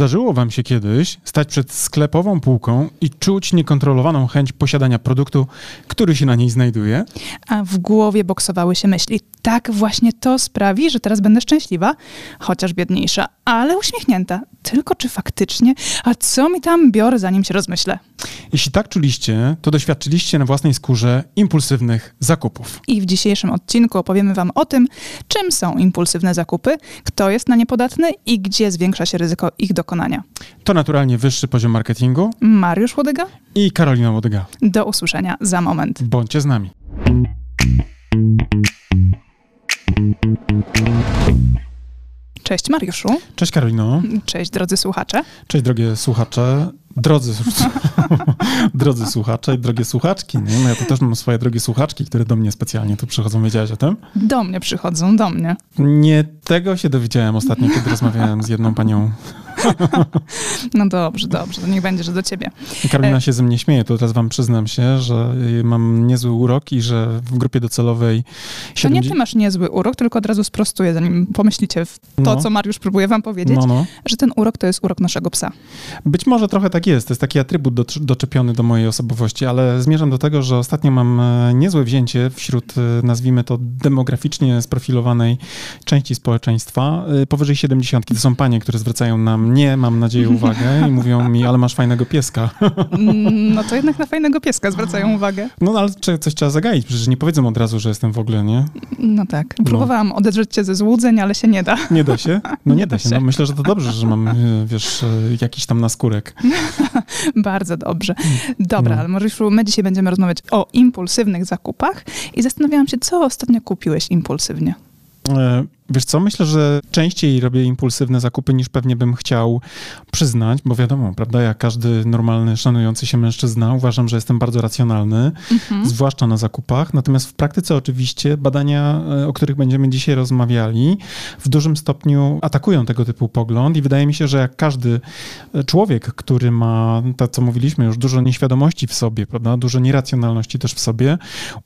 zdarzyło Wam się kiedyś stać przed sklepową półką i czuć niekontrolowaną chęć posiadania produktu, który się na niej znajduje? A w głowie boksowały się myśli. Tak, właśnie to sprawi, że teraz będę szczęśliwa, chociaż biedniejsza, ale uśmiechnięta. Tylko czy faktycznie? A co mi tam biorę, zanim się rozmyślę? Jeśli tak czuliście, to doświadczyliście na własnej skórze impulsywnych zakupów. I w dzisiejszym odcinku opowiemy Wam o tym, czym są impulsywne zakupy, kto jest na nie podatny i gdzie zwiększa się ryzyko ich dokonania. To naturalnie wyższy poziom marketingu Mariusz Łodyga, i Karolina Łodyga. do usłyszenia za moment. Bądźcie z nami. Cześć Mariuszu, Cześć Karolino. cześć drodzy słuchacze. Cześć drogie słuchacze. Drodzy, drodzy słuchacze i drogie słuchaczki. Nie? No ja to też mam swoje drogie słuchaczki, które do mnie specjalnie tu przychodzą. Wiedziałeś o tym? Do mnie przychodzą, do mnie. Nie tego się dowiedziałem ostatnio, kiedy rozmawiałem z jedną panią. No dobrze, dobrze, to niech będzie, że do ciebie. Karolina się ze mnie śmieje, to teraz wam przyznam się, że mam niezły urok i że w grupie docelowej... To nie 70 ty masz niezły urok, tylko od razu sprostuję, zanim pomyślicie w to, No. co Mariusz próbuje wam powiedzieć, No, no. że ten urok to jest urok naszego psa. Być może trochę tak jest. To jest taki atrybut do, doczepiony do mojej osobowości, ale zmierzam do tego, że ostatnio mam e, niezłe wzięcie wśród, e, nazwijmy to, demograficznie sprofilowanej części społeczeństwa. e, Powyżej 70. To są panie, które zwracają na mnie, mam nadzieję, uwagę i mówią mi, ale masz fajnego pieska. Mm, No to jednak na fajnego pieska zwracają uwagę. No ale coś trzeba zagaić, przecież nie powiedzą od razu, że jestem w ogóle, nie? No tak. Próbowałam odedrzeć cię ze złudzeń, ale się nie da. Nie da się? No nie da się. No, myślę, że to dobrze, że mam, wiesz, jakiś tam naskórek. Bardzo dobrze. Dobra, No. ale Mariuszu, my dzisiaj będziemy rozmawiać o impulsywnych zakupach i zastanawiałam się, co ostatnio kupiłeś impulsywnie. E, Wiesz co, myślę, że częściej robię impulsywne zakupy niż pewnie bym chciał przyznać, bo wiadomo, prawda, jak każdy normalny, szanujący się mężczyzna, uważam, że jestem bardzo racjonalny, Mhm. zwłaszcza na zakupach. Natomiast w praktyce oczywiście badania, e, o których będziemy dzisiaj rozmawiali, w dużym stopniu atakują tego typu pogląd i wydaje mi się, że jak każdy e, człowiek, który ma, tak co mówiliśmy już, dużo nieświadomości w sobie, prawda, dużo nieracjonalności też w sobie,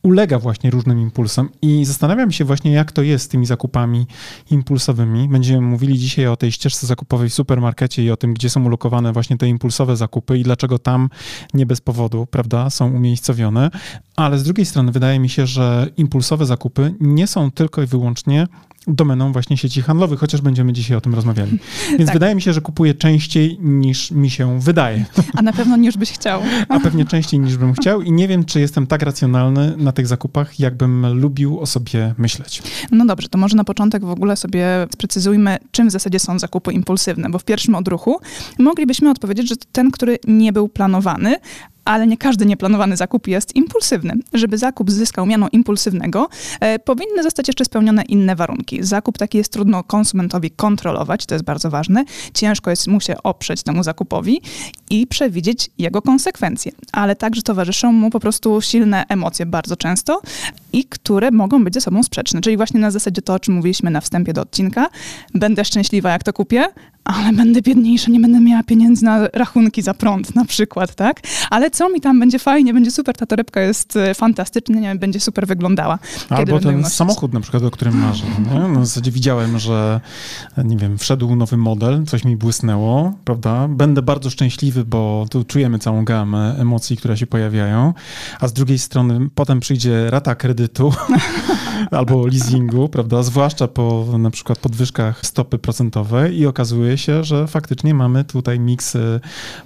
ulega właśnie różnym impulsom i zastanawiam się właśnie, jak to jest z tymi zakupami impulsowymi. Będziemy mówili dzisiaj o tej ścieżce zakupowej w supermarkecie i o tym, gdzie są ulokowane właśnie te impulsowe zakupy i dlaczego tam nie bez powodu, prawda, są umiejscowione. Ale z drugiej strony wydaje mi się, że impulsowe zakupy nie są tylko i wyłącznie domeną właśnie sieci handlowych, chociaż będziemy dzisiaj o tym rozmawiali. Więc Tak. wydaje mi się, że kupuję częściej niż mi się wydaje, A na pewno nie już byś chciał. a pewnie częściej niż bym chciał i nie wiem, czy jestem tak racjonalny na tych zakupach, jakbym lubił o sobie myśleć. No dobrze, to może na początek w ogóle sobie sprecyzujmy, czym w zasadzie są zakupy impulsywne, bo w pierwszym odruchu moglibyśmy odpowiedzieć, że to ten, który nie był planowany, ale nie każdy nieplanowany zakup jest impulsywny. Żeby zakup zyskał miano impulsywnego, e, powinny zostać jeszcze spełnione inne warunki. Zakup taki jest trudno konsumentowi kontrolować, to jest bardzo ważne. Ciężko jest mu się oprzeć temu zakupowi i przewidzieć jego konsekwencje, ale także towarzyszą mu po prostu silne emocje bardzo często i które mogą być ze sobą sprzeczne. Czyli właśnie na zasadzie to, o czym mówiliśmy na wstępie do odcinka. Będę szczęśliwa, jak to kupię, ale będę biedniejsza, nie będę miała pieniędzy na rachunki za prąd na przykład, tak? Ale co mi tam będzie fajnie, będzie super, ta torebka jest e, fantastyczna, nie, będzie super wyglądała. Albo ten samochód na przykład, o którym marzę. Nie? No, w zasadzie widziałem, że nie wiem, wszedł nowy model, coś mi błysnęło, prawda? Będę bardzo szczęśliwy, bo tu czujemy całą gamę emocji, które się pojawiają, a z drugiej strony potem przyjdzie rata kredytu albo leasingu, prawda? Zwłaszcza po na przykład podwyżkach stopy procentowej i okazuje się, że faktycznie mamy tutaj miks y,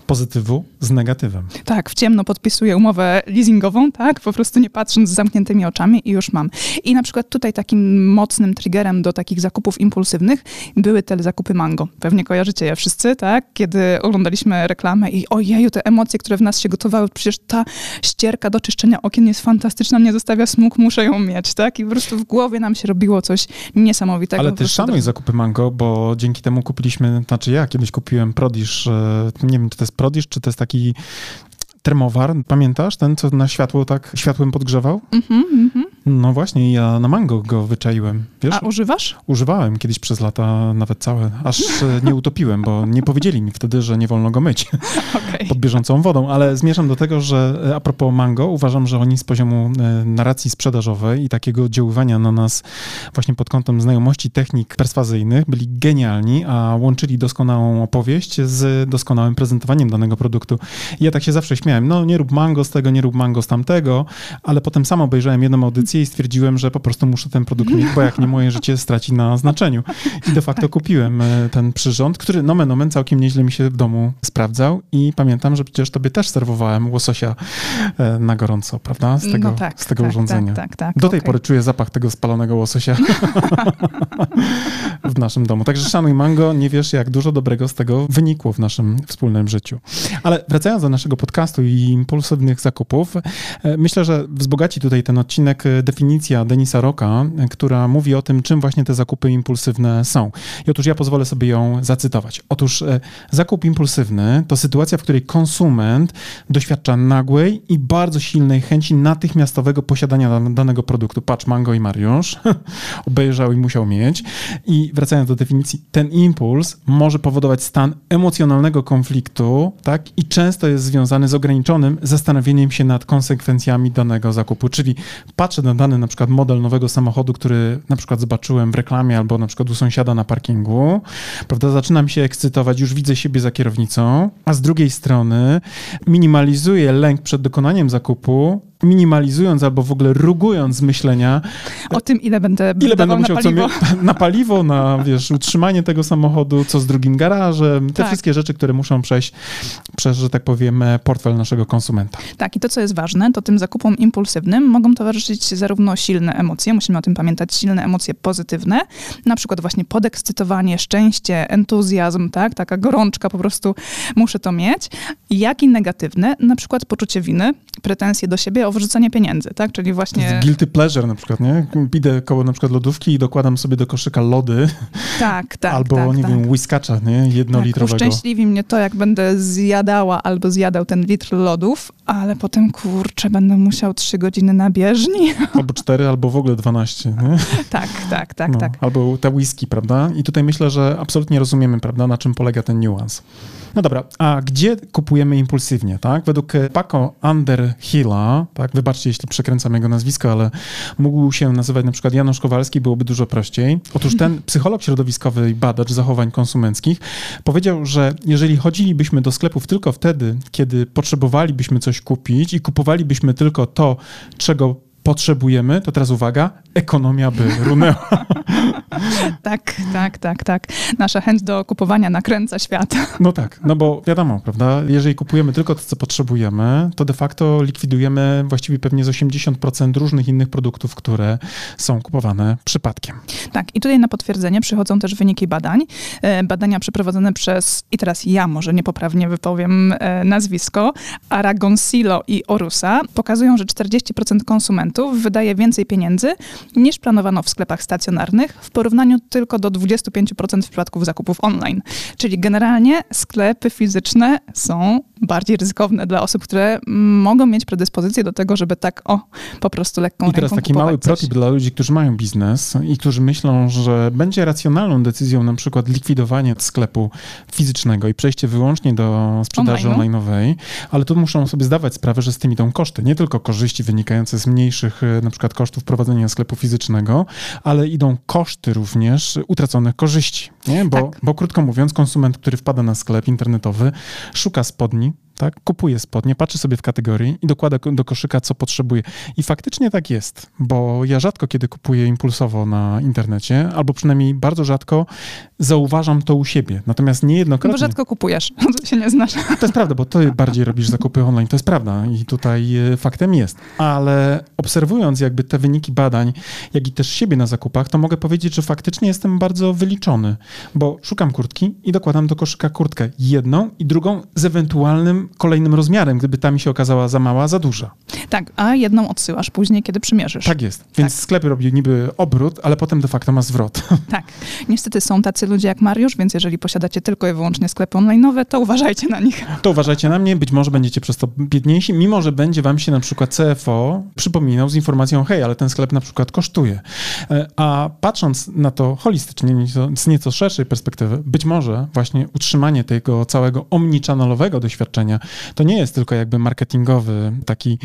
pozytywu z negatywem. Tak, w ciemno podpisuję umowę leasingową, tak, po prostu nie patrząc z zamkniętymi oczami i już mam. I na przykład tutaj takim mocnym triggerem do takich zakupów impulsywnych były te zakupy mango. Pewnie kojarzycie je wszyscy, tak, kiedy oglądaliśmy reklamę i ojeju, te emocje, które w nas się gotowały, przecież ta ścierka do czyszczenia okien jest fantastyczna, nie zostawia smug, muszę ją mieć, tak, i po prostu w głowie nam się robiło coś niesamowitego. Ale prostu szanuj zakupy Mango, bo dzięki temu kupiliśmy, znaczy ja kiedyś kupiłem Prodisz, e, nie wiem czy to jest Prodisz, czy to jest taki termowar, pamiętasz? Ten, co na światło tak światłem podgrzewał? Mhm, mhm. No właśnie, ja na mango go wyczaiłem. Wiesz? A używasz? Używałem kiedyś przez lata nawet całe, aż nie utopiłem, bo nie powiedzieli mi wtedy, że nie wolno go myć okay. pod bieżącą wodą, ale zmierzam do tego, że e, a propos mango, uważam, że oni z poziomu e, narracji sprzedażowej i takiego oddziaływania na nas właśnie pod kątem znajomości technik perswazyjnych byli genialni, a łączyli doskonałą opowieść z doskonałym prezentowaniem danego produktu. I ja tak się zawsze śmiałem, no nie rób mango z tego, nie rób mango z tamtego, ale potem sam obejrzałem jedną audycję i stwierdziłem, że po prostu muszę ten produkt mieć, bo jak nie moje życie straci na znaczeniu. I de facto kupiłem e, ten przyrząd, który nomen omen całkiem nieźle mi się w domu sprawdzał i pamiętam, że przecież tobie też serwowałem łososia e, na gorąco, prawda? Z no tego, no tak, z tego tak, urządzenia. Tak, tak, tak, Do tej okay. pory czuję zapach tego spalonego łososia w naszym domu. Także szanuj mango, nie wiesz jak dużo dobrego z tego wynikło w naszym wspólnym życiu. Ale wracając do naszego podcastu i impulsywnych zakupów, e, myślę, że wzbogaci tutaj ten odcinek definicja Denisa Roka, która mówi o tym, czym właśnie te zakupy impulsywne są. I otóż ja pozwolę sobie ją zacytować. Otóż e, zakup impulsywny to sytuacja, w której konsument doświadcza nagłej i bardzo silnej chęci natychmiastowego posiadania danego produktu. Patrz, Mango i Mariusz obejrzał i musiał mieć. I wracając do definicji, ten impuls może powodować stan emocjonalnego konfliktu, tak? I często jest związany z ograniczonym zastanowieniem się nad konsekwencjami danego zakupu. Czyli patrzę dany na przykład model nowego samochodu, który na przykład zobaczyłem w reklamie albo na przykład u sąsiada na parkingu, prawda? Zaczynam się ekscytować, już widzę siebie za kierownicą, a z drugiej strony minimalizuję lęk przed dokonaniem zakupu, minimalizując albo w ogóle rugując myślenia. O tym, ile będę ile będę musiał na paliwo. Co, na paliwo, na wiesz, utrzymanie tego samochodu, co z drugim garażem, te tak. wszystkie rzeczy, które muszą przejść przez, że tak powiem, portfel naszego konsumenta. Tak, i to, co jest ważne, to tym zakupom impulsywnym mogą towarzyszyć zarówno silne emocje, musimy o tym pamiętać, silne emocje pozytywne, na przykład właśnie podekscytowanie, szczęście, entuzjazm, tak, taka gorączka, po prostu muszę to mieć, jak i negatywne, na przykład poczucie winy, pretensje do siebie o wyrzucanie pieniędzy, tak? Czyli właśnie... Guilty pleasure na przykład, nie? Idę koło na przykład lodówki i dokładam sobie do koszyka lody. Tak, tak, Albo, tak, nie tak. wiem, whiskacza, nie? Jednolitrowego. Tak, uszczęśliwi mnie to, jak będę zjadała albo zjadał ten litr lodów, ale potem, kurczę, będę musiał trzy godziny na bieżni. Albo cztery, albo w ogóle dwanaście, nie? Tak, tak, tak, no, tak. Albo te whisky, prawda? I tutaj myślę, że absolutnie rozumiemy, prawda, na czym polega ten niuans. No dobra, a gdzie kupujemy impulsywnie, tak? Według Paco Underhilla, tak, wybaczcie, jeśli przekręcam jego nazwisko, ale mógł się nazywać na przykład Janusz Kowalski, byłoby dużo prościej. Otóż ten psycholog środowiskowy i badacz zachowań konsumenckich powiedział, że jeżeli chodzilibyśmy do sklepów tylko wtedy, kiedy potrzebowalibyśmy coś kupić i kupowalibyśmy tylko to, czego potrzebujemy, to teraz uwaga, ekonomia by runęła. tak, tak, tak, tak. Nasza chęć do kupowania nakręca świat. No tak, no bo wiadomo, prawda, jeżeli kupujemy tylko to, co potrzebujemy, to de facto likwidujemy właściwie pewnie z 80% różnych innych produktów, które są kupowane przypadkiem. Tak, i tutaj na potwierdzenie przychodzą też wyniki badań. E, badania przeprowadzone przez, i teraz ja może niepoprawnie wypowiem e, nazwisko, Aragoncilo i Orusa, pokazują, że 40% konsumentów wydaje więcej pieniędzy niż planowano w sklepach stacjonarnych w porównaniu tylko do 25% w przypadku zakupów online. Czyli generalnie sklepy fizyczne są bardziej ryzykowne dla osób, które mogą mieć predyspozycję do tego, żeby tak o, po prostu lekką I teraz taki mały protip dla ludzi, którzy mają biznes i którzy myślą, że będzie racjonalną decyzją na przykład likwidowanie sklepu fizycznego i przejście wyłącznie do sprzedaży Online. online'owej, ale tu muszą sobie zdawać sprawę, że z tym idą koszty. Nie tylko korzyści wynikające z mniejszych e, na przykład kosztów prowadzenia sklepu fizycznego, ale idą koszty również utraconych korzyści. Nie? Bo, tak. bo krótko mówiąc, konsument, który wpada na sklep internetowy, szuka spodni, tak? Kupuje spodnie, patrzy sobie w kategorii i dokłada do koszyka, co potrzebuje. I faktycznie tak jest, bo ja rzadko kiedy kupuję impulsowo na internecie, albo przynajmniej bardzo rzadko zauważam to u siebie. Natomiast niejednokrotnie... Bo rzadko kupujesz, to się nie znasz. To jest prawda, bo ty bardziej robisz zakupy online, to jest prawda i tutaj e, faktem jest. Ale obserwując jakby te wyniki badań, jak i też siebie na zakupach, to mogę powiedzieć, że faktycznie jestem bardzo wyliczony, bo szukam kurtki i dokładam do koszyka kurtkę jedną i drugą z ewentualnym kolejnym rozmiarem, gdyby ta mi się okazała za mała, za duża. Tak, a jedną odsyłasz później, kiedy przymierzysz. Tak jest. Więc tak. sklep robi niby obrót, ale potem de facto ma zwrot. Tak. Niestety są tacy ludzie jak Mariusz, więc jeżeli posiadacie tylko i wyłącznie sklepy online'owe, to uważajcie na nich. To uważajcie na mnie, być może będziecie przez to biedniejsi, mimo że będzie wam się na przykład CFO przypominał z informacją, hej, ale ten sklep na przykład kosztuje. E, a patrząc na to holistycznie, z nieco szerszej perspektywy, być może właśnie utrzymanie tego całego omnichannelowego doświadczenia to nie jest tylko jakby marketingowy taki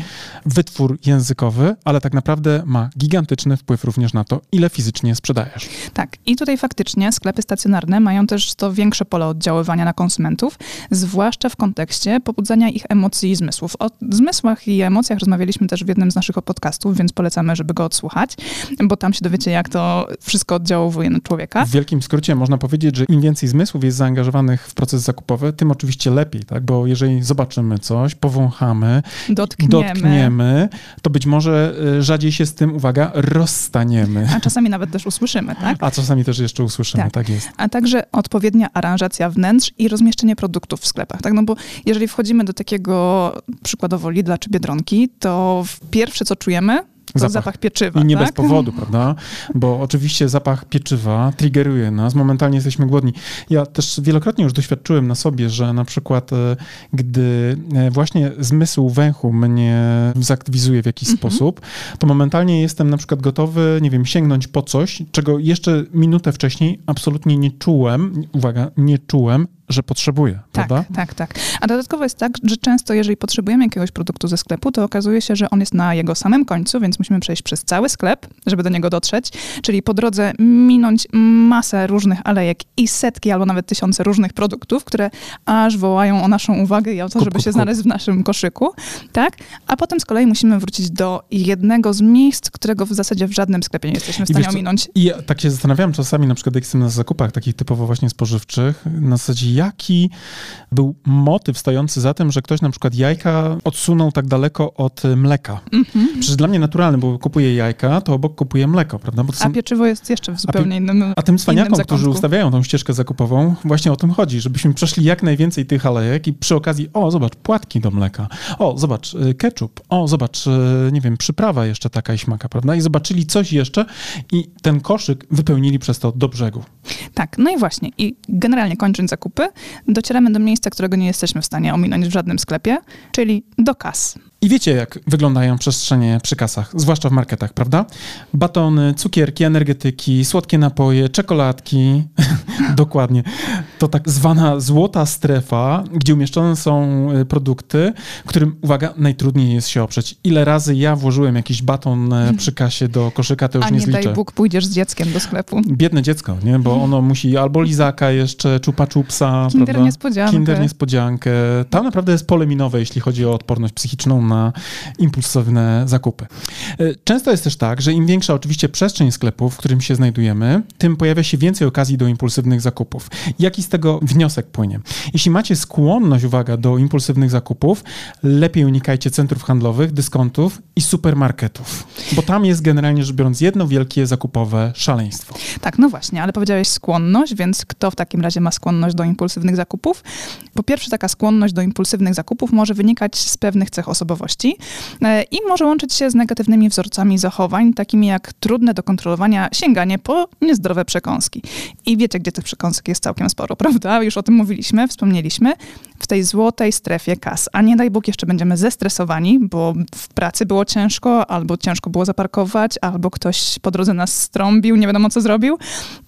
wytwór językowy, ale tak naprawdę ma gigantyczny wpływ również na to, ile fizycznie sprzedajesz. Tak. I tutaj faktycznie sklepy stacjonarne mają też to większe pole oddziaływania na konsumentów, zwłaszcza w kontekście pobudzania ich emocji i zmysłów. O zmysłach i emocjach rozmawialiśmy też w jednym z naszych podcastów, więc polecamy, żeby go odsłuchać, bo tam się dowiecie, jak to wszystko oddziałuje na człowieka. W wielkim skrócie można powiedzieć, że im więcej zmysłów jest zaangażowanych w proces zakupowy, tym oczywiście lepiej, tak? Bo jeżeli zobaczymy coś, powąchamy, dotkniemy, dotkniemy to być może y, rzadziej się z tym, uwaga, rozstaniemy. A czasami nawet też usłyszymy, tak? A czasami też jeszcze usłyszymy, tak, tak jest. A także odpowiednia aranżacja wnętrz i rozmieszczenie produktów w sklepach, tak? No bo jeżeli wchodzimy do takiego przykładowo Lidla czy Biedronki, to pierwsze co czujemy, zapach, zapach pieczywa. I nie tak? bez powodu, prawda? Bo oczywiście zapach pieczywa triggeruje nas, momentalnie jesteśmy głodni. Ja też wielokrotnie już doświadczyłem na sobie, że na przykład e, gdy e, właśnie zmysł węchu mnie zaktywizuje w jakiś mhm. sposób, to momentalnie jestem na przykład gotowy, nie wiem, sięgnąć po coś, czego jeszcze minutę wcześniej absolutnie nie czułem, uwaga, nie czułem, że potrzebuje, tak, prawda? Tak, tak. A dodatkowo jest tak, że często jeżeli potrzebujemy jakiegoś produktu ze sklepu, to okazuje się, że on jest na jego samym końcu, więc musimy przejść przez cały sklep, żeby do niego dotrzeć, czyli po drodze minąć masę różnych alejek i setki albo nawet tysiące różnych produktów, które aż wołają o naszą uwagę i o to, żeby się znaleźć w naszym koszyku, tak? A potem z kolei musimy wrócić do jednego z miejsc, którego w zasadzie w żadnym sklepie nie jesteśmy w stanie ominąć. I ja tak się zastanawiam czasami, na przykład jak jestem na zakupach takich typowo właśnie spożywczych, na zasadzie jaki był motyw stojący za tym, że ktoś na przykład jajka odsunął tak daleko od mleka. Mm-hmm. Przecież dla mnie naturalne, bo kupuję jajka, to obok kupuję mleko, prawda? Są... A pieczywo jest jeszcze w zupełnie a innym A tym cwaniakom, którzy ustawiają tą ścieżkę zakupową, właśnie o tym chodzi, żebyśmy przeszli jak najwięcej tych alejek i przy okazji, o, zobacz, płatki do mleka, o, zobacz, y, ketchup, o, zobacz, y, nie wiem, przyprawa jeszcze taka i śmaka, prawda? I zobaczyli coś jeszcze i ten koszyk wypełnili przez to do brzegu. Tak, no i właśnie. I generalnie kończąc zakupy, docieramy do miejsca, którego nie jesteśmy w stanie ominąć w żadnym sklepie, czyli do kas. I wiecie, jak wyglądają przestrzenie przy kasach, zwłaszcza w marketach, prawda? Batony, cukierki, energetyki, słodkie napoje, czekoladki. Dokładnie. To tak zwana złota strefa, gdzie umieszczone są y, produkty, którym, uwaga, najtrudniej jest się oprzeć. Ile razy ja włożyłem jakiś baton e, przy kasie do koszyka, to już A nie, nie zliczę. daj Bóg, pójdziesz z dzieckiem do sklepu. Biedne dziecko, nie? Bo ono musi albo lizaka jeszcze, czupa czupsa, Kinder prawda? niespodziankę. Kinder niespodziankę. Tam naprawdę jest pole minowe, jeśli chodzi o odporność psychiczną na impulsywne zakupy. E, często jest też tak, że im większa oczywiście przestrzeń sklepu, w którym się znajdujemy, tym pojawia się więcej okazji do impulsywnych zakupów. Jaki z tego wniosek płynie? Jeśli macie skłonność, uwaga, do impulsywnych zakupów, lepiej unikajcie centrów handlowych, dyskontów i supermarketów, bo tam jest generalnie rzecz biorąc jedno wielkie zakupowe szaleństwo. Tak, no właśnie, ale powiedziałeś skłonność, więc kto w takim razie ma skłonność do impulsywnych zakupów? Po pierwsze, taka skłonność do impulsywnych zakupów może wynikać z pewnych cech osobowości E, i może łączyć się z negatywnymi wzorcami zachowań, takimi jak trudne do kontrolowania sięganie po niezdrowe przekąski. I wiecie, gdzie tych przekąsek jest całkiem sporo, prawda? Już o tym mówiliśmy, wspomnieliśmy. W tej złotej strefie kas. A nie daj Bóg, jeszcze będziemy zestresowani, bo w pracy było ciężko, albo ciężko było zaparkować, albo ktoś po drodze nas strąbił, nie wiadomo co zrobił,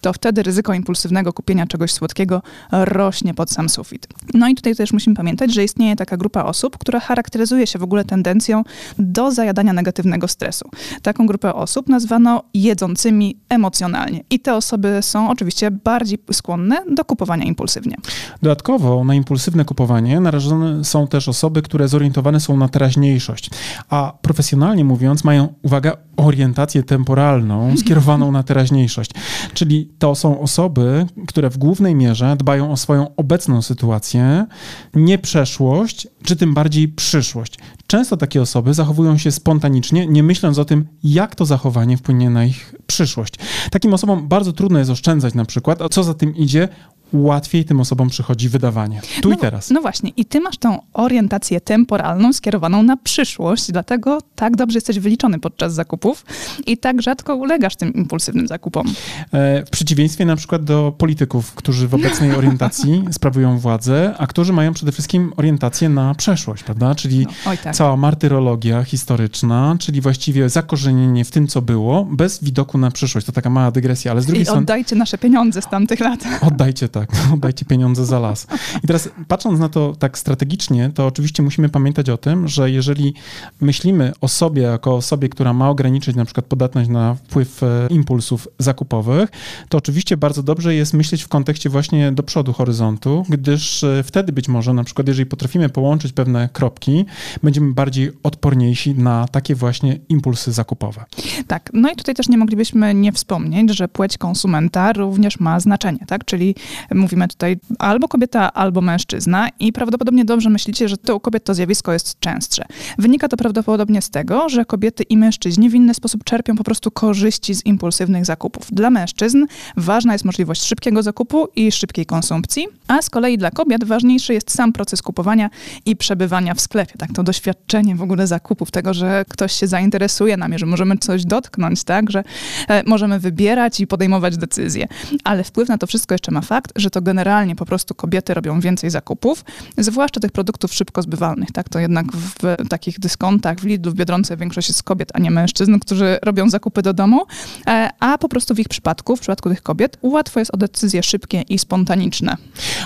to wtedy ryzyko impulsywnego kupienia czegoś słodkiego rośnie pod sam sufit. No i tutaj też musimy pamiętać, że istnieje taka grupa osób, która charakteryzuje się w ogóle tendencją do zajadania negatywnego stresu. Taką grupę osób nazwano jedzącymi emocjonalnie. I te osoby są oczywiście bardziej skłonne do kupowania impulsywnie. Dodatkowo na impulsywne kupowanie narażone są też osoby, które zorientowane są na teraźniejszość, a profesjonalnie mówiąc mają, uwaga, orientację temporalną skierowaną na teraźniejszość. Czyli to są osoby, które w głównej mierze dbają o swoją obecną sytuację, nie przeszłość, czy tym bardziej przyszłość. Często takie osoby zachowują się spontanicznie, nie myśląc o tym, jak to zachowanie wpłynie na ich przyszłość. Takim osobom bardzo trudno jest oszczędzać na przykład, a co za tym idzie, łatwiej tym osobom przychodzi wydawanie. Tu no, i teraz. No właśnie, i ty masz tą orientację temporalną skierowaną na przyszłość, dlatego tak dobrze jesteś wyliczony podczas zakupów i tak rzadko ulegasz tym impulsywnym zakupom. E, w przeciwieństwie na przykład do polityków, którzy w obecnej orientacji sprawują władzę, a którzy mają przede wszystkim orientację na przeszłość, prawda? Czyli no, tak. cała martyrologia historyczna, czyli właściwie zakorzenienie w tym, co było, bez widoku na przyszłość. To taka mała dygresja, ale z drugiej I strony... oddajcie nasze pieniądze z tamtych lat. Oddajcie tak, oddajcie pieniądze za las. I teraz patrząc na to tak strategicznie, to oczywiście musimy pamiętać o tym, że jeżeli myślimy o sobie jako osobie, która ma ograniczyć na przykład podatność na wpływ e, impulsów zakupowych, to oczywiście bardzo dobrze jest myśleć w kontekście właśnie do przodu horyzontu, gdyż e, wtedy być może na przykład, jeżeli potrafimy połączyć pewne kropki, będziemy bardziej odporniejsi na takie właśnie impulsy zakupowe. Tak, no i tutaj też nie moglibyśmy nie wspomnieć, że płeć konsumenta również ma znaczenie, tak? Czyli mówimy tutaj albo kobieta, albo mężczyzna i prawdopodobnie dobrze myślicie, że to u kobiet to zjawisko jest częstsze. Wynika to prawdopodobnie z tego, że kobiety i mężczyźni w inny sposób czerpią po prostu korzyści z impulsywnych zakupów. Dla mężczyzn ważna jest możliwość szybkiego zakupu i szybkiej konsumpcji, a z kolei dla kobiet ważniejszy jest sam proces kupowania i przebywania w sklepie. Tak, to doświadczenie w ogóle zakupów, tego, że ktoś się zainteresuje nami, że możemy coś dotknąć, tak, że e, możemy wybierać i podejmować decyzje. Ale wpływ na to wszystko jeszcze ma fakt, że to generalnie po prostu kobiety robią więcej zakupów, zwłaszcza tych produktów szybko zbywalnych. Tak? To jednak w takich dyskontach, w Lidlu, w Biedronce większość jest kobiet, a nie mężczyzn, którzy robią zakupy do domu, e, a po prostu w ich przypadku, w przypadku tych kobiet, łatwo jest o decyzje szybkie i spontaniczne.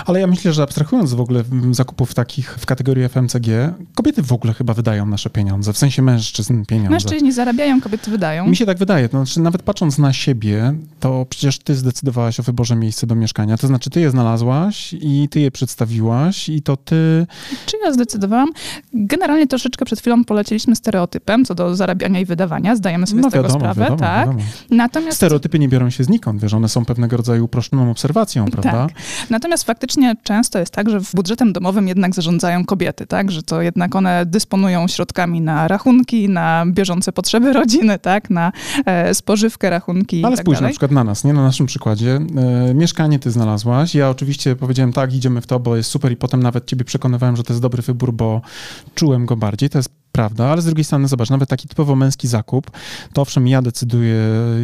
Ale ja myślę, że abstrahując w ogóle zakupów takich w kategorii FMCG, kobiety w ogóle chyba wydają nasze pieniądze, w sensie mężczyzn pieniądze. Mężczyźni zarabiają, kobiety wydają. Mi się tak wydaje. To znaczy, nawet patrząc na siebie, to przecież ty zdecydowałaś o wyborze miejsca do mieszkania. To znaczy, ty je znalazłaś i ty je przedstawiłaś i to ty... Czy ja zdecydowałam? Generalnie troszeczkę przed chwilą polecieliśmy stereotypem co do zarabiania i wydawania. Zdajemy sobie no, z tego wiadomo, sprawę, wiadomo, tak. Wiadomo. Natomiast... Stereotypy nie biorą się znikąd, wiesz, one są pewnego rodzaju uproszczoną obserwacją, prawda? Tak. Natomiast faktycznie często jest tak, że w budżetem domowym jednak zarządzają kobiety, tak? Że to jednak one dysponują środkami na rachunki, na bieżące potrzeby rodziny, tak? Na e, spożywkę, rachunki Ale tak spójrz dalej. na przykład na nas, nie? Na naszym przykładzie. E, mieszkanie ty znalazłaś, ja oczywiście powiedziałem tak, idziemy w to, bo jest super i potem nawet ciebie przekonywałem, że to jest dobry wybór, bo czułem go bardziej. To jest prawda, ale z drugiej strony zobacz, nawet taki typowo męski zakup, to owszem ja decyduję,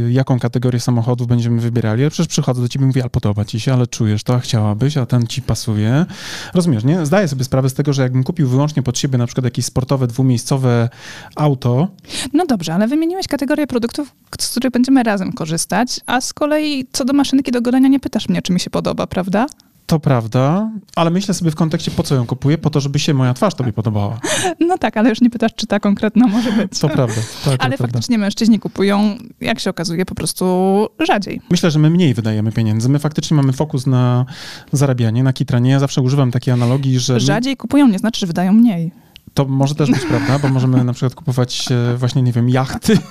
jaką kategorię samochodów będziemy wybierali, ale przecież przychodzę do ciebie i mówię, ale podoba ci się, ale czujesz to, a chciałabyś, a ten ci pasuje. Rozumiesz, nie? Zdaję sobie sprawę z tego, że jakbym kupił wyłącznie pod siebie na przykład jakieś sportowe, dwumiejscowe auto. No dobrze, ale wymieniłeś kategorię produktów, z których będziemy razem korzystać, a z kolei co do maszynki do golenia nie pytasz mnie, czy mi się podoba, prawda? To prawda, ale myślę sobie w kontekście, po co ją kupuję, po to, żeby się moja twarz tobie podobała. No tak, ale już nie pytasz, czy ta konkretna może być. To prawda. Tak, ale to faktycznie prawda. mężczyźni kupują, jak się okazuje, po prostu rzadziej. Myślę, że my mniej wydajemy pieniędzy. My faktycznie mamy fokus na zarabianie, na kitranie. Ja zawsze używam takiej analogii, że... Rzadziej kupują nie znaczy, że wydają mniej. To może też być prawda, bo możemy na przykład kupować e, właśnie, nie wiem, jachty.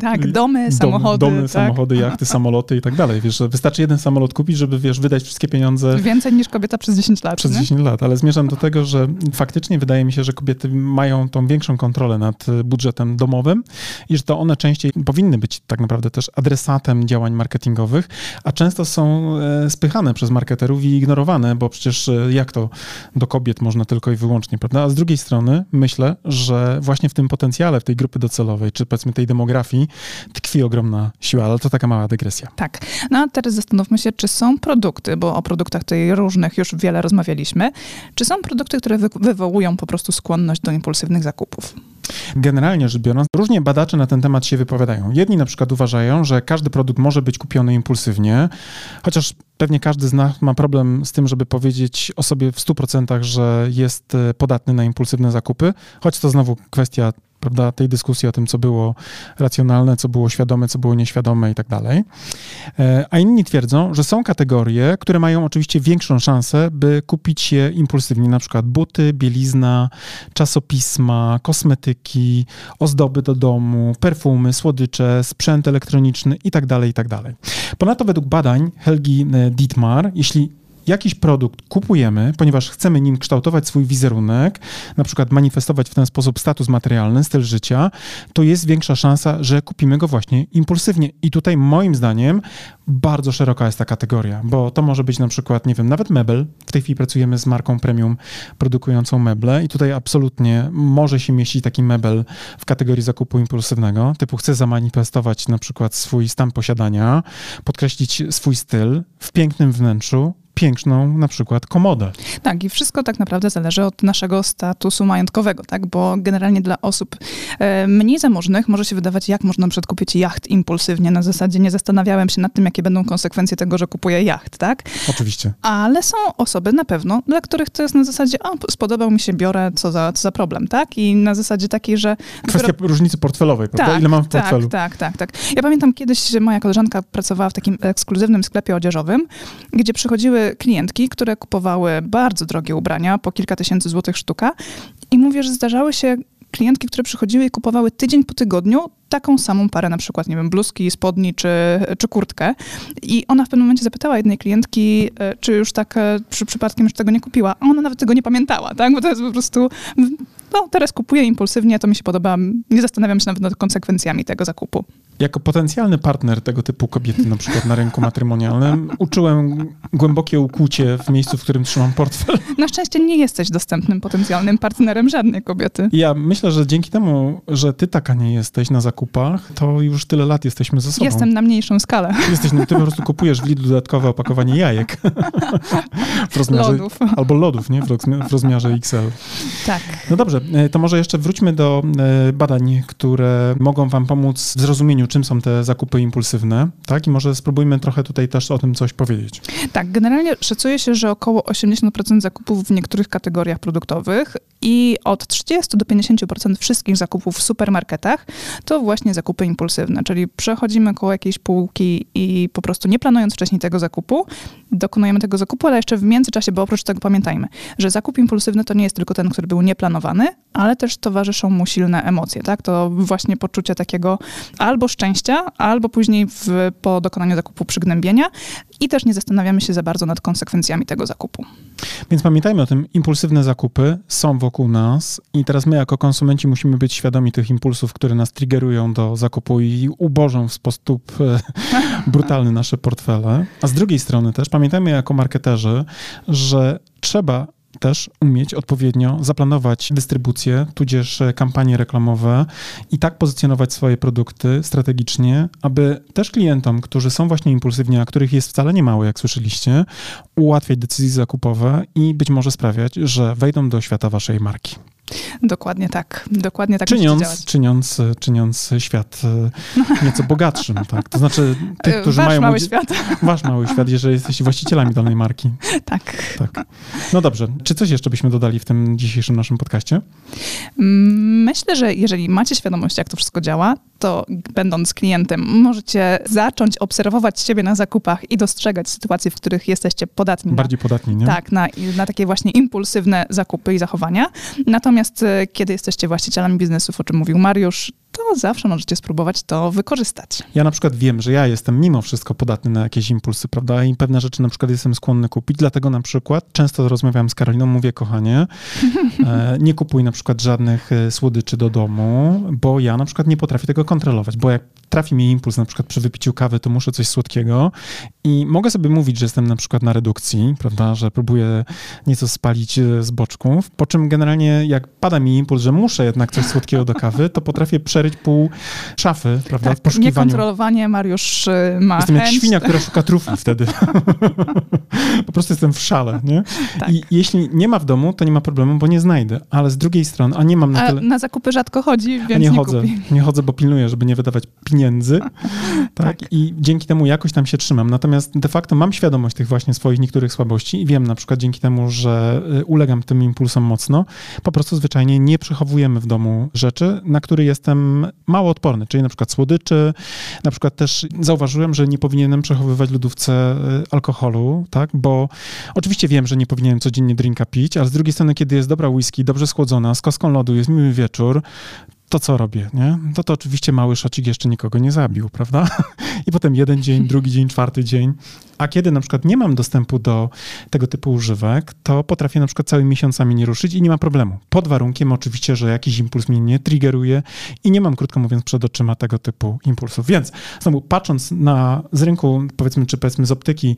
Tak, domy, samochody. Domy, tak. samochody, jachty, samoloty i tak dalej. Wiesz, wystarczy jeden samolot kupić, żeby, wiesz, wydać wszystkie pieniądze. Więcej niż kobieta przez 10 lat. Przez nie? 10 lat, ale zmierzam do tego, że faktycznie wydaje mi się, że kobiety mają tą większą kontrolę nad e, budżetem domowym i że to one częściej powinny być tak naprawdę też adresatem działań marketingowych, a często są e, spychane przez marketerów i ignorowane, bo przecież jak to do kobiet można tylko i wyłącznie, prawda? A z drugiej strony strony myślę, że właśnie w tym potencjale, w tej grupy docelowej, czy powiedzmy tej demografii, tkwi ogromna siła, ale to taka mała dygresja. Tak. No a teraz zastanówmy się, czy są produkty, bo o produktach tutaj różnych już wiele rozmawialiśmy, czy są produkty, które wy wywołują po prostu skłonność do impulsywnych zakupów? Generalnie rzecz biorąc, różnie badacze na ten temat się wypowiadają. Jedni na przykład uważają, że każdy produkt może być kupiony impulsywnie, chociaż pewnie każdy z nas ma problem z tym, żeby powiedzieć o sobie w 100%, że jest e, podatny na impulsywne zakupy, choć to znowu kwestia prawda, tej dyskusji o tym, co było racjonalne, co było świadome, co było nieświadome i tak dalej. E, a inni twierdzą, że są kategorie, które mają oczywiście większą szansę, by kupić je impulsywnie, na przykład buty, bielizna, czasopisma, kosmetyki, ozdoby do domu, perfumy, słodycze, sprzęt elektroniczny i tak dalej, i tak dalej. Ponadto według badań Helgi e, Dietmar, jeśli jakiś produkt kupujemy, ponieważ chcemy nim kształtować swój wizerunek, na przykład manifestować w ten sposób status materialny, styl życia, to jest większa szansa, że kupimy go właśnie impulsywnie. I tutaj moim zdaniem bardzo szeroka jest ta kategoria, bo to może być na przykład, nie wiem, nawet mebel. W tej chwili pracujemy z marką premium produkującą meble i tutaj absolutnie może się mieścić taki mebel w kategorii zakupu impulsywnego, typu chcę zamanifestować na przykład swój stan posiadania, podkreślić swój styl w pięknym wnętrzu, piękną na przykład komodę. Tak, i wszystko tak naprawdę zależy od naszego statusu majątkowego, tak? Bo generalnie dla osób e, mniej zamożnych może się wydawać, jak można przedkupić jacht impulsywnie. Na zasadzie nie zastanawiałem się nad tym, jakie będą konsekwencje tego, że kupuję jacht, tak? Oczywiście. Ale są osoby na pewno, dla których to jest na zasadzie, o, spodobał mi się, biorę, co za, co za problem, tak? I na zasadzie takiej, że... Kwestia dopiero... różnicy portfelowej, prawda? Tak, Ile mam w tak, portfelu? Tak, tak, tak. Ja pamiętam kiedyś, moja koleżanka pracowała w takim ekskluzywnym sklepie odzieżowym, gdzie przychodziły klientki, które kupowały bardzo drogie ubrania, po kilka tysięcy złotych sztuka. I mówię, że zdarzały się klientki, które przychodziły i kupowały tydzień po tygodniu taką samą parę, na przykład, nie wiem, bluzki, spodni czy, czy kurtkę. I ona w pewnym momencie zapytała jednej klientki, e, czy już tak e, przy, przypadkiem już tego nie kupiła. A ona nawet tego nie pamiętała, tak? Bo to jest po prostu no teraz kupuję impulsywnie, to mi się podoba, nie zastanawiam się nawet nad konsekwencjami tego zakupu. Jako potencjalny partner tego typu kobiety, na przykład na rynku matrymonialnym, uczyłem głębokie ukłucie w miejscu, w którym trzymam portfel. Na szczęście nie jesteś dostępnym potencjalnym partnerem żadnej kobiety. Ja myślę, że dzięki temu, że ty taka nie jesteś na zakupach, to już tyle lat jesteśmy ze sobą. Jestem na mniejszą skalę. Jesteś, no, ty po prostu kupujesz w Lidlu dodatkowe opakowanie jajek. w rozmiarze, lodów. Albo lodów, nie? W rozmiarze XL. Tak. No dobrze, E, to może jeszcze wróćmy do e, badań, które mogą Wam pomóc w zrozumieniu, czym są te zakupy impulsywne, tak? I może spróbujmy trochę tutaj też o tym coś powiedzieć. Tak, generalnie szacuje się, że około 80% zakupów w niektórych kategoriach produktowych i od 30 do 50% wszystkich zakupów w supermarketach to właśnie zakupy impulsywne, czyli przechodzimy koło jakiejś półki i po prostu nie planując wcześniej tego zakupu, dokonujemy tego zakupu, ale jeszcze w międzyczasie, bo oprócz tego pamiętajmy, że zakup impulsywny to nie jest tylko ten, który był nieplanowany, ale też towarzyszą mu silne emocje, tak? To właśnie poczucie takiego albo szczęścia, albo później w, po dokonaniu zakupu przygnębienia i też nie zastanawiamy się za bardzo nad konsekwencjami tego zakupu. Więc pamiętajmy o tym, impulsywne zakupy są wokół nas i teraz my jako konsumenci musimy być świadomi tych impulsów, które nas triggerują do zakupu i ubożą w sposób e, brutalny nasze portfele. A z drugiej strony też pamiętajmy jako marketerzy, że trzeba też umieć odpowiednio zaplanować dystrybucję, tudzież e, kampanie reklamowe i tak pozycjonować swoje produkty strategicznie, aby też klientom, którzy są właśnie impulsywni, a których jest wcale nie mało, jak słyszeliście, ułatwiać decyzje zakupowe i być może sprawiać, że wejdą do świata waszej marki. Dokładnie tak. Dokładnie tak czyniąc, czyniąc, czyniąc świat e, nieco bogatszym, tak? To znaczy tych, którzy wasz mają... mały świat. Wasz mały świat, jeżeli jesteście właścicielami danej marki. Tak. tak. No dobrze. Czy coś jeszcze byśmy dodali w tym dzisiejszym naszym podcaście? Mm, myślę, że jeżeli macie świadomość, jak to wszystko działa, to będąc klientem, możecie zacząć obserwować siebie na zakupach i dostrzegać sytuacje, w których jesteście podatni. Bardziej na, podatni, nie? Tak, na, na takie właśnie impulsywne zakupy i zachowania. Natomiast e, kiedy jesteście właścicielami biznesów, o czym mówił Mariusz, to zawsze możecie spróbować to wykorzystać. Ja na przykład wiem, że ja jestem mimo wszystko podatny na jakieś impulsy, prawda? I pewne rzeczy na przykład jestem skłonny kupić, dlatego na przykład często rozmawiam z Karoliną, mówię, kochanie, e, nie kupuj na przykład żadnych e, słodyczy do domu, bo ja na przykład nie potrafię tego kontrolować, bo jak trafi mi impuls na przykład przy wypiciu kawy, to muszę coś słodkiego i mogę sobie mówić, że jestem na przykład na redukcji, prawda, że próbuję nieco spalić e, z boczków, po czym generalnie jak pada mi impuls, że muszę jednak coś słodkiego do kawy, to potrafię przeryć pół szafy, prawda, tak. Niekontrolowanie Mariusz e, ma Jestem chęć. jak świnia, która szuka trufli wtedy. po prostu jestem w szale, nie? Tak. I jeśli nie ma w domu, to nie ma problemu, bo nie znajdę, ale z drugiej strony, a nie mam na tyle... A na zakupy rzadko chodzi, więc nie, nie chodzę, kupi. nie chodzę, bo pilnuję, żeby nie wydawać pieniędzy, tak? tak? I dzięki temu jakoś tam się trzymam. Natomiast de facto mam świadomość tych właśnie swoich niektórych słabości i wiem na przykład dzięki temu, że y, ulegam tym impulsom mocno, po prostu zwyczajnie nie przechowujemy w domu rzeczy, na które jestem mało odporny, czyli na przykład słodyczy, na przykład też zauważyłem, że nie powinienem przechowywać w lodówce y, alkoholu, tak, bo oczywiście wiem, że nie powinienem codziennie drinka pić, ale z drugiej strony, kiedy jest dobra whisky, dobrze schłodzona, z kostką lodu, jest miły wieczór, to co robię, nie? To to oczywiście mały szocik jeszcze nikogo nie zabił, prawda? I potem jeden dzień, drugi dzień, czwarty dzień. A kiedy na przykład nie mam dostępu do tego typu używek, to potrafię na przykład całymi miesiącami nie ruszyć i nie ma problemu. Pod warunkiem oczywiście, że jakiś impuls mnie nie triggeruje i nie mam, krótko mówiąc, przed oczyma tego typu impulsów. Więc znowu patrząc na z rynku, powiedzmy, czy powiedzmy z optyki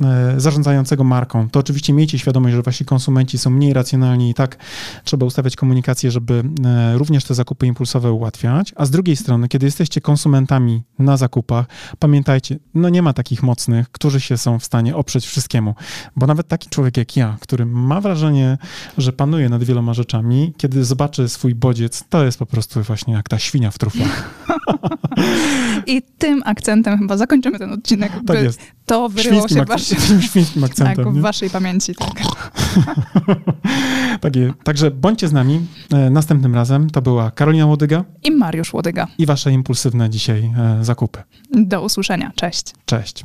e, zarządzającego marką, to oczywiście miejcie świadomość, że wasi konsumenci są mniej racjonalni i tak trzeba ustawiać komunikację, żeby e, również te zakupy impulsowe ułatwiać. A z drugiej strony, kiedy jesteście konsumentami na zakupach, pamiętajcie, no nie ma takich mocnych, którzy się są w stanie oprzeć wszystkiemu. Bo nawet taki człowiek jak ja, który ma wrażenie, że panuje nad wieloma rzeczami, kiedy zobaczy swój bodziec, to jest po prostu właśnie jak ta świnia w truflach. I tym akcentem chyba zakończymy ten odcinek. Tak jest. To wyryło się wasz... świńskim akcentem. Tak, w waszej pamięci, tak. tak Także bądźcie z nami e, następnym razem. To była Karolina Łodyga i Mariusz Łodyga. I wasze impulsywne dzisiaj e, zakupy. Do usłyszenia. Cześć. Cześć.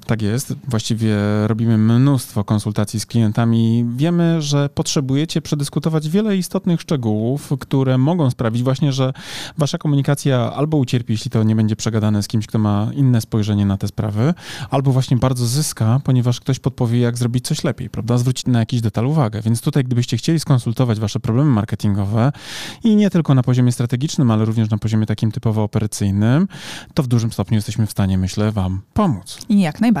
tak jest. Właściwie robimy mnóstwo konsultacji z klientami. Wiemy, że potrzebujecie przedyskutować wiele istotnych szczegółów, które mogą sprawić właśnie, że wasza komunikacja albo ucierpi, jeśli to nie będzie przegadane z kimś, kto ma inne spojrzenie na te sprawy, albo właśnie bardzo zyska, ponieważ ktoś podpowie, jak zrobić coś lepiej, prawda? Zwrócić na jakiś detal uwagę. Więc tutaj, gdybyście chcieli skonsultować wasze problemy marketingowe i nie tylko na poziomie strategicznym, ale również na poziomie takim typowo operacyjnym, to w dużym stopniu jesteśmy w stanie, myślę, wam pomóc. Jak najbardziej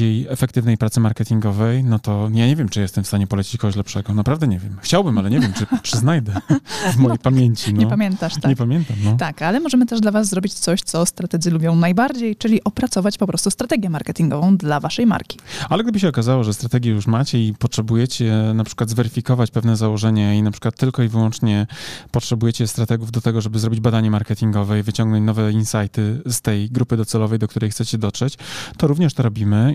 bardziej efektywnej pracy marketingowej, no to ja nie wiem, czy jestem w stanie polecić kogoś lepszego. Naprawdę nie wiem. Chciałbym, ale nie wiem, czy, czy znajdę w mojej pamięci. No. Nie pamiętasz, tak? Nie pamiętam, no. Tak, ale możemy też dla was zrobić coś, co strategzy lubią najbardziej, czyli opracować po prostu strategię marketingową dla waszej marki. Ale gdyby się okazało, że strategię już macie i potrzebujecie na przykład zweryfikować pewne założenia i na przykład tylko i wyłącznie potrzebujecie strategów do tego, żeby zrobić badanie marketingowe i wyciągnąć nowe insighty z tej grupy docelowej, do której chcecie dotrzeć, to również to robimy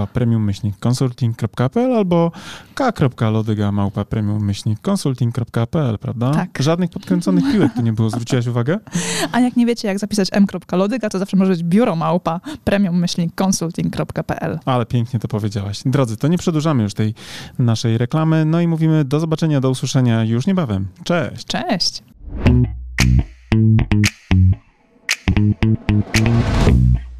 małpa premium-consulting.pl albo k.lodygałpa premium-consulting.pl, prawda? Tak. Żadnych podkręconych piłek tu nie było, zwróciłaś uwagę? A jak nie wiecie, jak zapisać m.lodyga, to zawsze może być biuro małpa premium-consulting.pl. Ale pięknie to powiedziałaś. Drodzy, to nie przedłużamy już tej naszej reklamy, no i mówimy do zobaczenia, do usłyszenia już niebawem. Cześć! Cześć! Thank you.